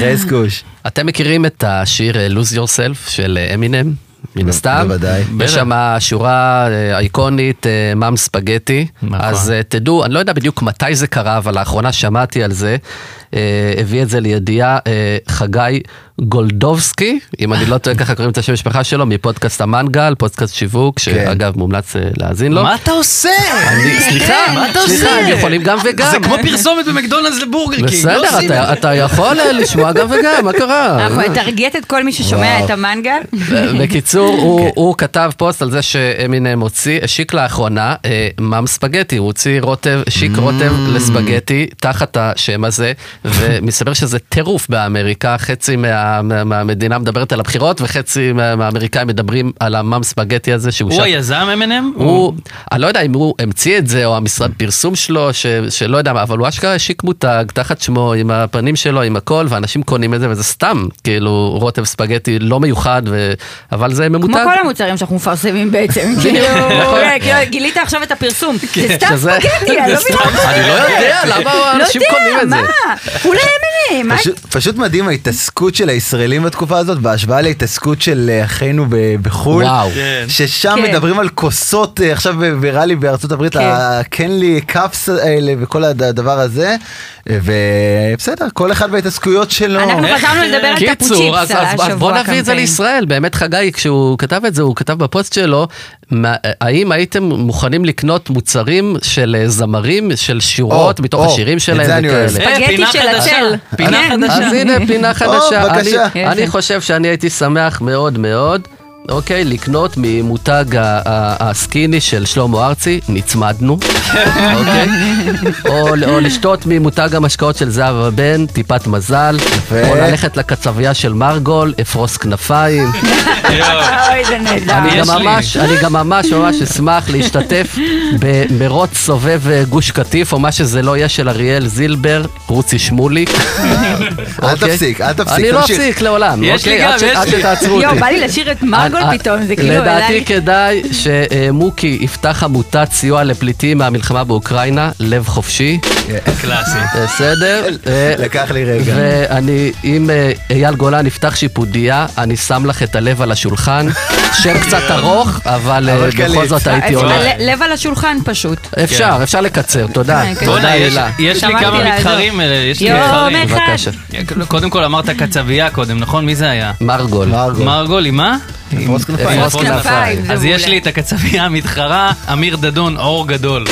חזקוש. אתם מכירים את השיר אה, Lose Yourself של אה, אמינם? מן הסתם. בוודאי. יש שם שורה אה, אייקונית, אה, מאם ספגטי. נכון. אז אה, תדעו, אני לא יודע בדיוק מתי זה קרה, אבל לאחרונה שמעתי על זה. אה, הביא את זה לידיעה אה, חגי גולדובסקי, אם אני לא טועה ככה קוראים את השם המשפחה שלו, מפודקאסט המנגל, פודקאסט שיווק, שאגב מומלץ אה, להאזין לו. מה אתה עושה? אני, סליחה, מה אתה סליחה, עושה? הם יכולים גם וגם. זה כמו פרסומת במקדונלדס לבורגר קינג. לא בסדר, את אתה, יכול אה, לשמוע גם וגם, מה קרה? אנחנו נטרגט את כל מי ששומע. את המנגל. בקיצור, הוא, הוא כתב פוסט על זה שאמינם הוציא, השיק לאחרונה אה, Mom's Spaghetti, הוא הוציא רוטב, שיק רוטב לספגטי תחת השם הזה, ומסתבר שזה טירוף באמריקה, חצי מה, מה, מהמדינה מדברת על הבחירות וחצי מה, מהאמריקאים מדברים על ה Mom's Spaghetti הזה שהוא הוא שק- היזם M&M? הוא, אני לא יודע אם הוא המציא את זה או המשרד פרסום שלו, ש, שלא יודע מה, אבל הוא אשכרה השיק מותג תחת שמו, עם הפנים שלו, עם הכל, ואנשים קונים את זה, וזה סתם, כאילו, רוטב ספגטי לא מיוחד, ו... אבל זה כמו ממותג. כל המוצרים שאנחנו מפרסמים בעצם. כאילו, נכון. אה, כאילו, גילית עכשיו את הפרסום. זה סתם שזה- ספגטי, אני לא מבינה. אני לא יודע למה אנשים קונים את לא זה. יודע, מה? אולי M&M, פשוט מדהים ההתעסקות של הישראלים בתקופה הזאת בהשוואה להתעסקות של אה, אחינו ב- בחו"ל. וואו. כן. ששם כן. מדברים על כוסות, אה, עכשיו ויראלי בארצות הברית, כן. הקנלי קאפס האלה וכל הדבר הזה, אה, ובסדר, כל אחד בהתעסקויות שלו. אנחנו איך, חזרנו לדבר על קיצור, טפוצ'יפס אז, על אז, אז בוא נביא את זה קמפיין. לישראל. באמת חגי, כשהוא כתב את זה, הוא כתב בפוסט שלו, מה, האם הייתם מוכנים לקנות מוצרים של אה, זמרים, של שורות או, מתוך או, השירים את שלהם זה אני אוהב. וכאלה? ספגטי פינה של חדשה. הצל. פינה כן. חדשה. אז הנה פינה חדשה. אני, אני חושב שאני הייתי שמח מאוד מאוד. אוקיי, לקנות ממותג הסקיני של שלמה ארצי, נצמדנו, אוקיי? או, או לשתות ממותג המשקאות של זהבה בן, טיפת מזל. או ללכת לקצבייה של מרגול, אפרוס כנפיים. אוי, זה נהדר. אני גם. ממש, אני גם ממש אשמח להשתתף במרוץ סובב אה, גוש קטיף, או מה שזה לא יהיה של אריאל זילבר, רוצי שמוליק. אל אוקיי? תפסיק, אל תפסיק, אני לא. אפסיק לעולם, יש לי אוקיי? גם, עד. שתעצרו יואו, אותי. בא לי לשיר את מרגול אני- פתאום, זה כאילו... לדעתי אליי. כדאי שמוקי יפתח עמותת סיוע לפליטים מהמלחמה באוקראינה, לב חופשי, קלאסי. בסדר? לקח לי רגע. ואני, אם אה, אייל גולן יפתח שיפודייה, אני שם לך את הלב על השולחן. שם קצת ארוך, אבל אה. בכל זאת הייתי. ל- לב על השולחן פשוט. אפשר, אפשר לקצר, תודה. כן, כן. תודה בוא'נה, יש- לי כמה. מתחרים, אה, יש לי יום מתחרים. קודם כל אמרת קצבייה קודם, נכון? מי זה היה? מרגול. מרגול. עם מה? אפרוס כנפיים. אפרוס אז. יש לי את הקצבייה המתחרה, אמיר דדון, אור גדול.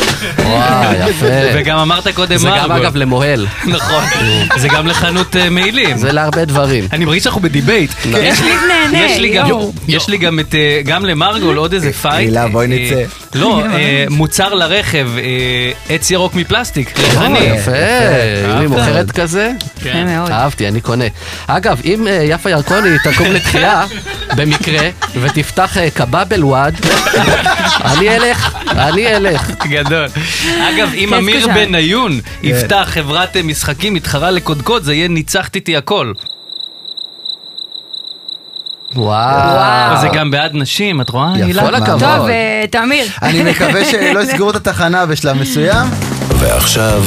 וואי, יפה. וגם אמרת קודם זה גם. אגב למוהל. נכון. זה גם לחנות אה, מעילים. זה להרבה דברים. אני מרגיש שאנחנו ב debate. יש לי- נהנה, יש לי גם, יואו. יש לי גם את, אה, גם למרגול עוד איזה fight. הילה, בואי אה, נצא. לא, אה, מוצר לרכב, אה, עץ ירוק מפלסטיק. יפה, אם היא? מוכרת כזה, כן. מאוד. אהבתי, אני קונה. אגב, אם אה, יפה ירקוני תקום לתחייה, במקרה, ותפתח אה, קבאבל וואד, אני אלך, אני אלך. גדול. אגב, אם אמיר. בניון יפתח חברת אה, משחקים מתחרה לקודקוד, זה יהיה ניצחת איתי הכל. וואו. זה גם בעד נשים, את רואה? יפה. הכבוד. טוב, אה, תמיר. אני מקווה שלא יסגרו את התחנה בשלב מסוים. ועכשיו...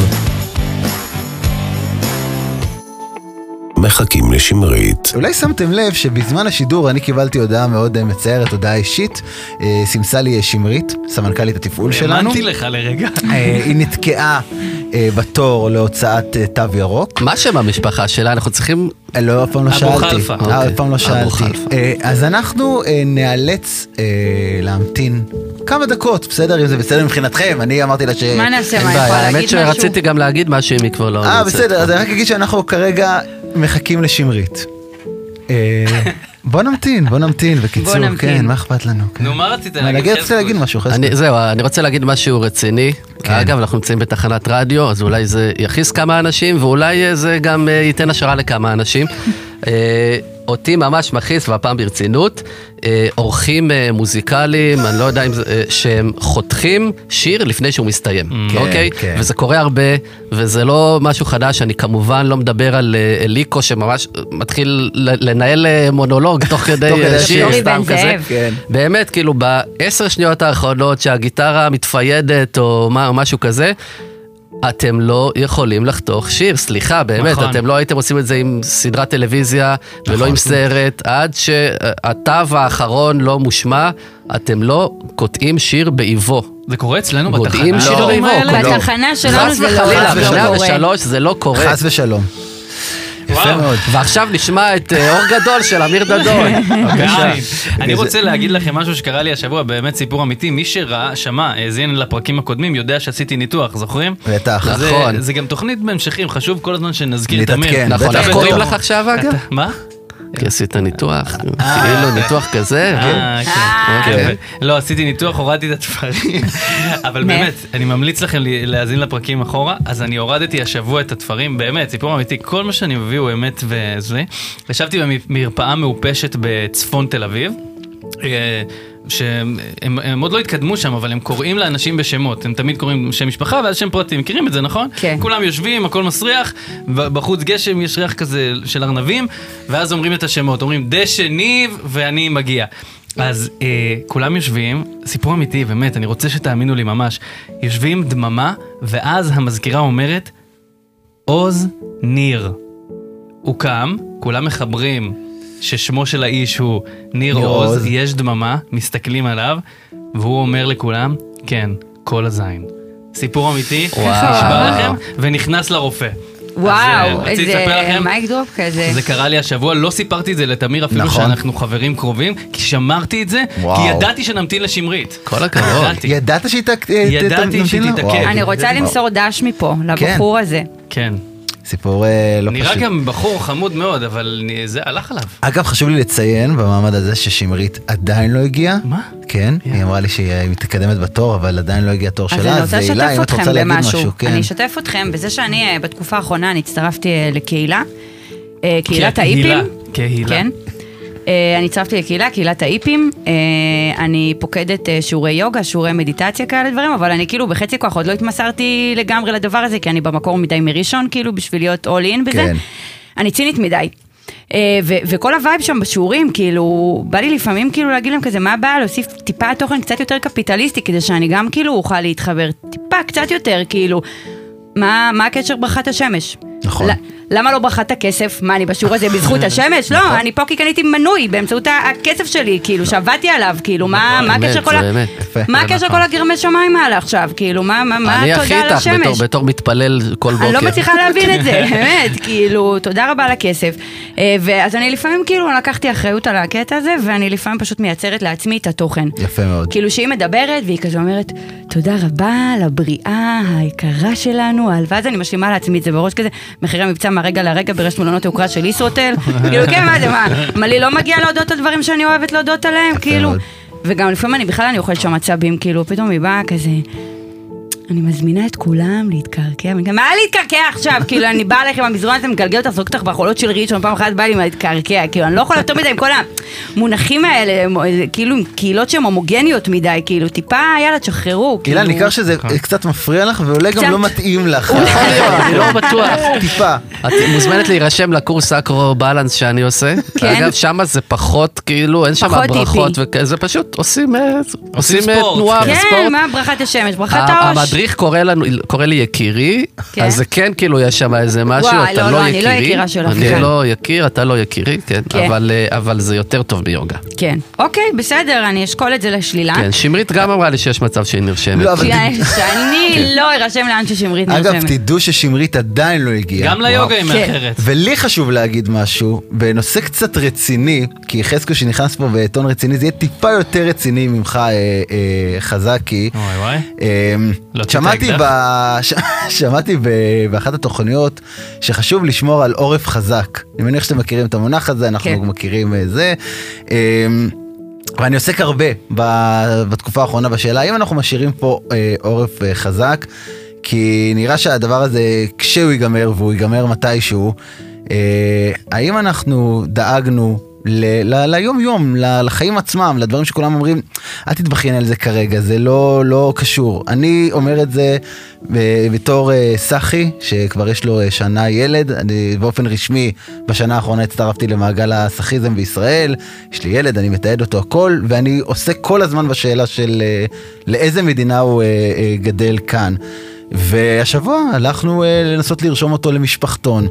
מחכים לשמרית. אולי שמתם לב שבזמן השידור אני קיבלתי הודעה מאוד אה, מצערת, הודעה אישית. אה, סימסה לי שלמרית, סמנכ"לית התפעול שלנו. האמנתי לך לרגע. אה, היא נתקעה אה, בתור להוצאת אה, תו ירוק. מה שם המשפחה שלה? אנחנו צריכים... אה, לא, אף פעם לא אבו שאלתי. חלפה. אה, אוקיי. אף פעם לא אבו שאלתי. אה, אז אנחנו אה, ניאלץ אה, להמתין כמה דקות, בסדר? אם זה בסדר מבחינתכם, אני אמרתי לה ש... מה נעשה, מה, יכולה האמת להגיד משהו? שרציתי גם להגיד משהו אם היא כבר לא אה. בסדר, אז אני רק אגיד שאנחנו כרגע מחכים לשמרית. אה, בוא נמתין, בוא נמתין, בקיצור. כן, מה אכפת לנו? כן. נו, מה רצית אני להגיד? רציתי חזקוש? להגיד משהו, חסקוש. אני, זהו, אני רוצה להגיד משהו רציני. כן. אגב, אנחנו נמצאים בתחנת רדיו, אז אולי זה יכעיס כמה אנשים, ואולי אה, זה גם אה, ייתן השראה לכמה אנשים. אותי ממש מכעיס, והפעם ברצינות, אה, אורחים אה, מוזיקליים, אני לא יודע אם זה, אה, שהם חותכים שיר לפני שהוא מסתיים, כן, אוקיי? כן. וזה קורה הרבה, וזה לא משהו חדש, אני כמובן לא מדבר על אה, אליקו שממש מתחיל לנהל אה, מונולוג תוך כדי אה. שיר, סתם כזה. כן. באמת, כאילו, בעשר שניות האחרונות שהגיטרה מתפיידת או מה- או משהו כזה, אתם לא יכולים לחתוך שיר, סליחה, באמת, נכון. אתם לא הייתם עושים את זה עם סדרת טלוויזיה ולא עם סרט, עד שהתו האחרון לא מושמע, אתם לא קוטעים שיר באיבו. זה קורה אצלנו גודעים בתחנה? שידורים האלה? לא. בתחנה שלנו חס זה לא וחלילה, לא קורה. ב-103 זה לא קורה. חס ושלום. יפה מאוד. ועכשיו נשמע את אה, אור גדול של אמיר דדון. בעין. אני רוצה להגיד לכם משהו שקרה לי השבוע, באמת סיפור אמיתי. מי שראה, שמע, האזין לפרקים הקודמים, יודע שעשיתי ניתוח, זוכרים? בטח. נכון. זה גם תוכנית בהמשכים, חשוב כל הזמן שנזכיר את אמיר. נכון. איך קוראים לך עכשיו אגב? מה? כי עשית ניתוח, כאילו ניתוח כזה. אה, כן. אוקיי. יפה. לא, עשיתי ניתוח, הורדתי את התפרים, אבל? באמת, אני ממליץ לכם להאזין לפרקים אחורה, אז אני הורדתי השבוע את התפרים, באמת, סיפור אמיתי, כל מה שאני מביא הוא אמת וזה. ישבתי במרפאה מעופשת בצפון תל אביב. שהם הם, הם עוד לא התקדמו שם, אבל הם קוראים לאנשים בשמות. הם תמיד קוראים שם משפחה ואז שם פרטי. מכירים את זה, נכון? כן. כולם יושבים, הכל מסריח, בחוץ גשם, יש ריח כזה של ארנבים, ואז אומרים את השמות. אומרים דשא ניב ואני מגיע. אז אה, כולם יושבים, סיפור אמיתי, באמת, אני רוצה שתאמינו לי ממש. יושבים דממה, ואז המזכירה אומרת, עוז ניר. הוא קם, כולם מחברים ששמו של האיש הוא ניר ניר עוז, עוז. יש דממה, מסתכלים עליו, והוא אומר לכולם, כן, כל הזין. סיפור אמיתי. נשבע לכם, ונכנס לרופא. וואו, אה, איזה לכם, מייק דרופ כזה. זה קרה לי השבוע, לא סיפרתי את זה לתמיר אפילו נכון. שאנחנו חברים קרובים, כי שמרתי את זה, וואו. כי ידעתי שנמתין לשמרית. כל הכבוד. ידעתי. ידעת שהיא אה, ידעתי תמתין שהיא? תתעכב. אני רוצה למסור דש מפה, לבחור הזה. כן. סיפור אה, לא נראה פשוט. גם בחור חמוד מאוד, אבל אני- זה הלך עליו. אגב, חשוב לי לציין במעמד הזה ששמרית עדיין לא הגיעה. מה? כן, כן. היא אמרה לי שהיא אה, מתקדמת בתור, אבל עדיין לא הגיע התור אז שלה. אני רוצה הילה, לשתף אם את רוצה להגיד במשהו. משהו, כן. אני אשתף אתכם בזה שאני אה, בתקופה האחרונה, אני הצטרפתי אה, לקהילה. אה, קהילת האיפים. קהילה. כן. אה, אני הצטרפתי לקהילה, קהילת האיפים. אה, אני פוקדת אה, שיעורי יוגה, שיעורי מדיטציה כאלה דברים, אבל אני כאילו בחצי כוח עוד לא התמסרתי לגמרי לדבר הזה, כי אני במקור מדי מראשון, כאילו, בשביל להיות all in בזה. כן. אני צינית מדי. ו- וכל הווייב שם בשיעורים, כאילו, בא לי לפעמים כאילו להגיד להם כזה, מה הבעיה להוסיף טיפה תוכן קצת יותר קפיטליסטי, כדי שאני גם כאילו אוכל להתחבר טיפה קצת יותר, כאילו, מה, מה הקשר ברכת השמש? נכון. למה לא ברכת הכסף? מה, אני בשיעור הזה בזכות השמש? נכון. לא, אני פה כי קניתי מנוי באמצעות הכסף שלי, כאילו, שעבדתי עליו, כאילו, מה אמת, הקשר כל ה... מה הקשר נכון. כל הגרמי שמיים האלה עכשיו? כאילו, מה מה- מה אני הכי איתך בתור- השמש? בתור מתפלל כל בוקר. אני לא מצליחה להבין את זה, באמת, כאילו, תודה רבה על הכסף. אה, ואז אני לפעמים כאילו לקחתי אחריות על הקטע הזה, ואני לפעמים פשוט מייצרת לעצמי את התוכן. יפה מאוד. כאילו שהיא מדברת, והיא כזה אומרת, תודה רבה לבריאה היקרה שלנו, ואז אני משלימה לעצמי את זה בראש כזה, מחירי מבצע מהרגע לרגע ברשת מלונות היוקרה של ישרוטל, כאילו כן, מה זה, מה, מה לי לא מגיע להודות על דברים שאני אוהבת להודות עליהם, כאילו, מאוד. וגם לפעמים אני בכלל אני אוכלת שם עצבים, כאילו, פתאום היא באה כזה... אני מזמינה את כולם להתקרקע, ואני כזה, מה להתקרקע עכשיו? כאילו, אני באה לך עם המזרון הזה, מגלגל אותך, זורק אותך בחולות של ראשון, פעם אחת באה לי להתקרקע, כאילו, אני לא יכולה יותר מדי עם כל המונחים האלה, אה, כאילו, עם קהילות שהן הומוגניות מדי, כאילו, טיפה, יאללה, תשחררו. הילה, כאילו. ניכר שזה קצת מפריע לך, ואולי גם. לא מתאים לך. להיות, אני לא בטוח. טיפה. את מוזמנת להירשם לקורס אקרו בלנס שאני עושה. כן. אגב, שם זה פחות, כאילו, אין שם פחות ברכות, זה פשוט עושים אה, אה, ספורט. תנועה כן, וספורט. מה ברכת השמש, ברכת העוש. המדריך קורא לנו, קורא לי יקירי, כן? אז זה כן כאילו יש שם איזה משהו, וואי, אתה לא, לא לא, אני לא יקירי. יקירה שלך, אני כן. לא יקיר, אתה לא יקירי, כן, כן. אבל, אה, אבל זה יותר טוב ביוגה. כן. אוקיי, בסדר, אני אשקול את זה לשלילה. כן, שמרית גם אמרה לי שיש מצב שהיא נרשמת. לא, אבל כי- שאני לא ארשם לאן ששמרית אגב, נרשמת. תדעו ששמרית עדיין לא הגיעה. גם ליוגה היא כן. מאחרת. ולי חשוב להגיד משהו, בנושא קצת רציני, כי חזקו שנכנס פה בטון רציני, זה יהיה טיפה יותר רציני ממך, אה, אה, חזקי. וואי וואי. אמ, להוציא את שמעתי, האקדח? ב... שמעתי ב... באחת התוכניות שחשוב לשמור על עורף חזק. אני מניח שאתם מכירים את המונח הזה, אנחנו כן. מכירים אה, זה. אמ, ואני עוסק הרבה בתקופה האחרונה בשאלה האם אנחנו משאירים פה אה, עורף אה, חזק, כי נראה שהדבר הזה, כשהוא ייגמר והוא ייגמר מתישהו, אה, האם אנחנו דאגנו ליום יום, לחיים עצמם, לדברים שכולם אומרים, אל תתבכיין על זה כרגע, זה לא, לא קשור. אני אומר את זה ב- בתור אה, סחי, שכבר יש לו אה, שנה ילד, אני באופן רשמי בשנה האחרונה הצטרפתי למעגל הסאחיזם בישראל, יש לי ילד, אני מתעד אותו הכל, ואני עוסק כל הזמן בשאלה של אה, לאיזה מדינה הוא אה, אה, גדל כאן. והשבוע הלכנו אה, לנסות לרשום אותו למשפחתון.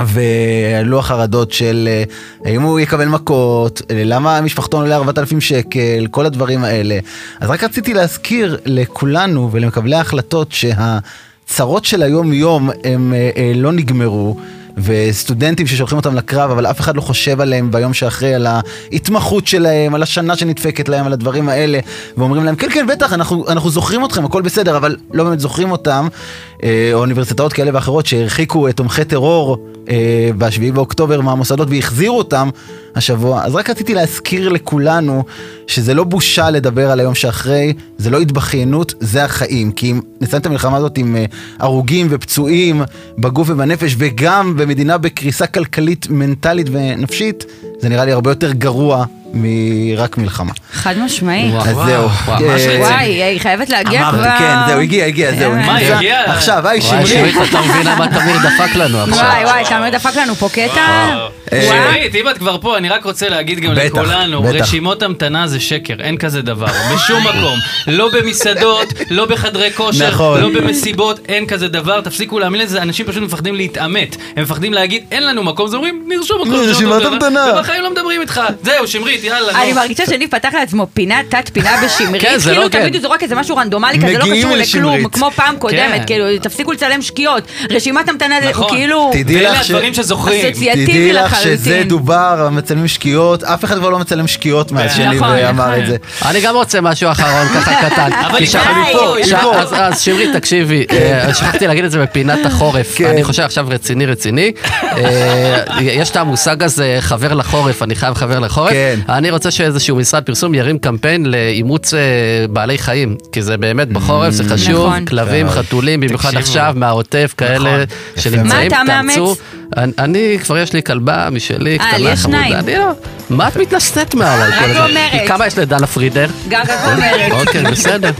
ועלו החרדות של אה, האם הוא יקבל מכות, אה, למה המשפחתון עולה 4,000 שקל, כל הדברים האלה. אז רק רציתי להזכיר לכולנו ולמקבלי ההחלטות שהצרות של היום יום הם אה, אה, לא נגמרו. וסטודנטים ששולחים אותם לקרב, אבל אף אחד לא חושב עליהם ביום שאחרי, על ההתמחות שלהם, על השנה שנדפקת להם, על הדברים האלה, ואומרים להם, כן, כן, בטח, אנחנו, אנחנו זוכרים אתכם, הכל בסדר, אבל לא באמת זוכרים אותם. אה, או אוניברסיטאות כאלה ואחרות שהרחיקו תומכי טרור אה, ב-7 באוקטובר מהמוסדות והחזירו אותם השבוע. אז רק רציתי להזכיר לכולנו שזה לא בושה לדבר על היום שאחרי, זה לא התבכיינות, זה החיים. כי אם נסיים את המלחמה הזאת עם אה, הרוגים ופצועים בגוף ובנפש, וגם במדינה בקריסה כלכלית, מנטלית ונפשית, זה נראה לי הרבה יותר גרוע מרק מלחמה. חד משמעי. אז זהו. אה. וואי, היא חייבת להגיע כבר. כן, זהו, הגיע, הגיע, זהו. אה, מה. הגיע? עכשיו, היי, וואי, שמרית. שמרית, אתה מבין למה תמיר דפק לנו עכשיו. וואי, וואי, תמיר דפק לנו פה קטע. אה, שמרית, אם את כבר פה, אני רק רוצה להגיד גם לכולנו. רשימות המתנה זה שקר, אין כזה דבר, בשום מקום. לא במסעדות, לא בחדרי כושר, נכון. לא במסיבות, אין כזה דבר, תפסיקו להאמין לזה, אנשים פשוט מפחדים להתעמת. הם מפחדים להגיד, אין לנו מקום, אז אומרים, נרשום מקום. רשימת המתנה. ובחיים לא מדברים איתך. זהו, שמרית, יאללה, אני. מרגישה שניב פתח לעצמו פינה, תת פינה בשמרית, כן, זה כאילו לא כן. תמיד הוא זורק איזה משהו רנדומלי כזה, לא מגיעים קשור לשמרית. לכלום, כמו פעם קודמת, כן. כאילו, תפסיקו לצלם שקיעות. רשימת המתנה זה נכון. כאילו... תדעי ואלה לך ש- הדברים שזוכרים. אסוציאטיבי תדעי לך שזה לחלוטין. דובר, מצלמים שקיעות, אף אחד כבר לא מצלם שקיעות מאז כן. שני נכון, ואמר נכון. את זה. אני גם רוצה משהו אחרון, ככה קטן. אבל כי היא שם- פה, היא פה, היא שם- פה. אז- אז שמרית, תקשיבי, אה, שכחתי להגיד את זה בפינת החורף. כן. אני חושב עכשיו רציני רציני. אה, יש את המושג הזה, חבר לחורף, אני חייב חבר לחורף. כן. אני רוצה שאיזשהו משרד פרסום ירים קמפיין לאימוץ אה, בעלי חיים, כי זה באמת בחורף, זה חשוב, נכון. כלבים. חתולים, במיוחד. עכשיו, מהעוטף, כאלה נכון. שנמצאים, מה אתה תאמצו. אני- אני, כבר יש לי כלבה משלי, אה, לי קטנה, יש חמודה. שניים. אני לא... מה את מתנשאת מעליי כל רק הזמן? אומרת. כמה יש לדנה פרידר? גם ככה אומרת. אוקיי, בסדר.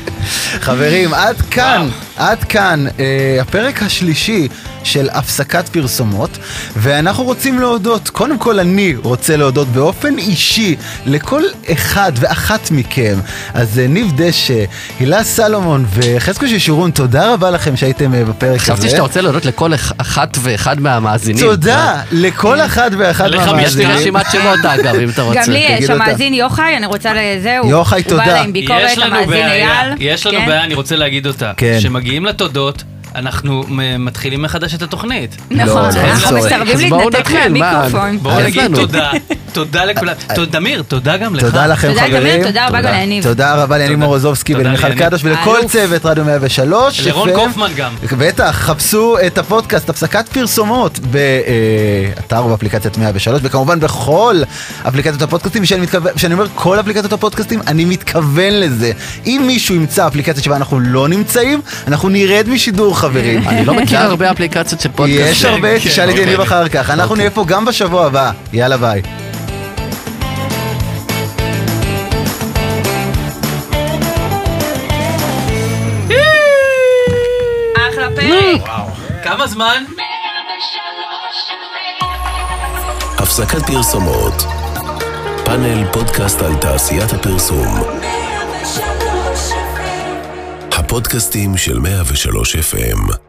חברים, עד כאן, עד כאן אה, הפרק השלישי של הפסקת פרסומות, ואנחנו רוצים להודות, קודם כל אני רוצה להודות באופן אישי לכל אחד ואחת מכם. אז אה, ניב דשא, הילה סלומון וחזקו ששורון, תודה רבה לכם שהייתם אה, בפרק הזה. חשבתי שאתה רוצה להודות לכל אח- אחת ואחד מהמאזינים. תודה לכל אחת ואחת לך יש לי מהמאזינים. רשימת שמות אגב, אם אתה רוצה. גם לי יש. המאזין יוחאי, אני רוצה לזהו. יוחאי, הוא תודה. בא אליי עם ביקורת, המאזין אייל. יש לנו כן. בעיה, אני רוצה להגיד אותה. כן. כשמגיעים לתודות, אנחנו מתחילים מחדש את התוכנית. נכון, לא, אנחנו. מסרבים להתנתק? מהמיקרופון. בואו אז נגיד. תודה, תודה לכולם. תודה, תמיר, תודה גם לך. תודה לכם תודה, חברים. תודה רבה גם ליניב. תודה רבה ליניב תודה. מורוזובסקי תודה ולמיכל. קדוש ולכל. צוות רדיו 103. לרון. קופמן גם. בטח, חפשו את הפודקאסט הפסקת פרסומות באתר ובאפליקציית 103 וכמובן בכל אפליקציות הפודקאסטים וכשאני כשאני אומר כל אפליקציות הפודקאסטים אני מתכוון לזה אם מישהו ימצא אפליקציה שבה אנחנו לא נמצאים אנחנו נרד משידור חברים אני לא מכיר הרבה אפליקציות של פודקאסט. יש הרבה, כן, תשאל את יניב אוקיי. אחר כך אנחנו נהיה פה גם בשבוע הבא יאללה ביי כמה זמן? הפסקת פרסומות. פאנל פודקאסט על תעשיית הפרסום. הפודקאסטים של 103 FM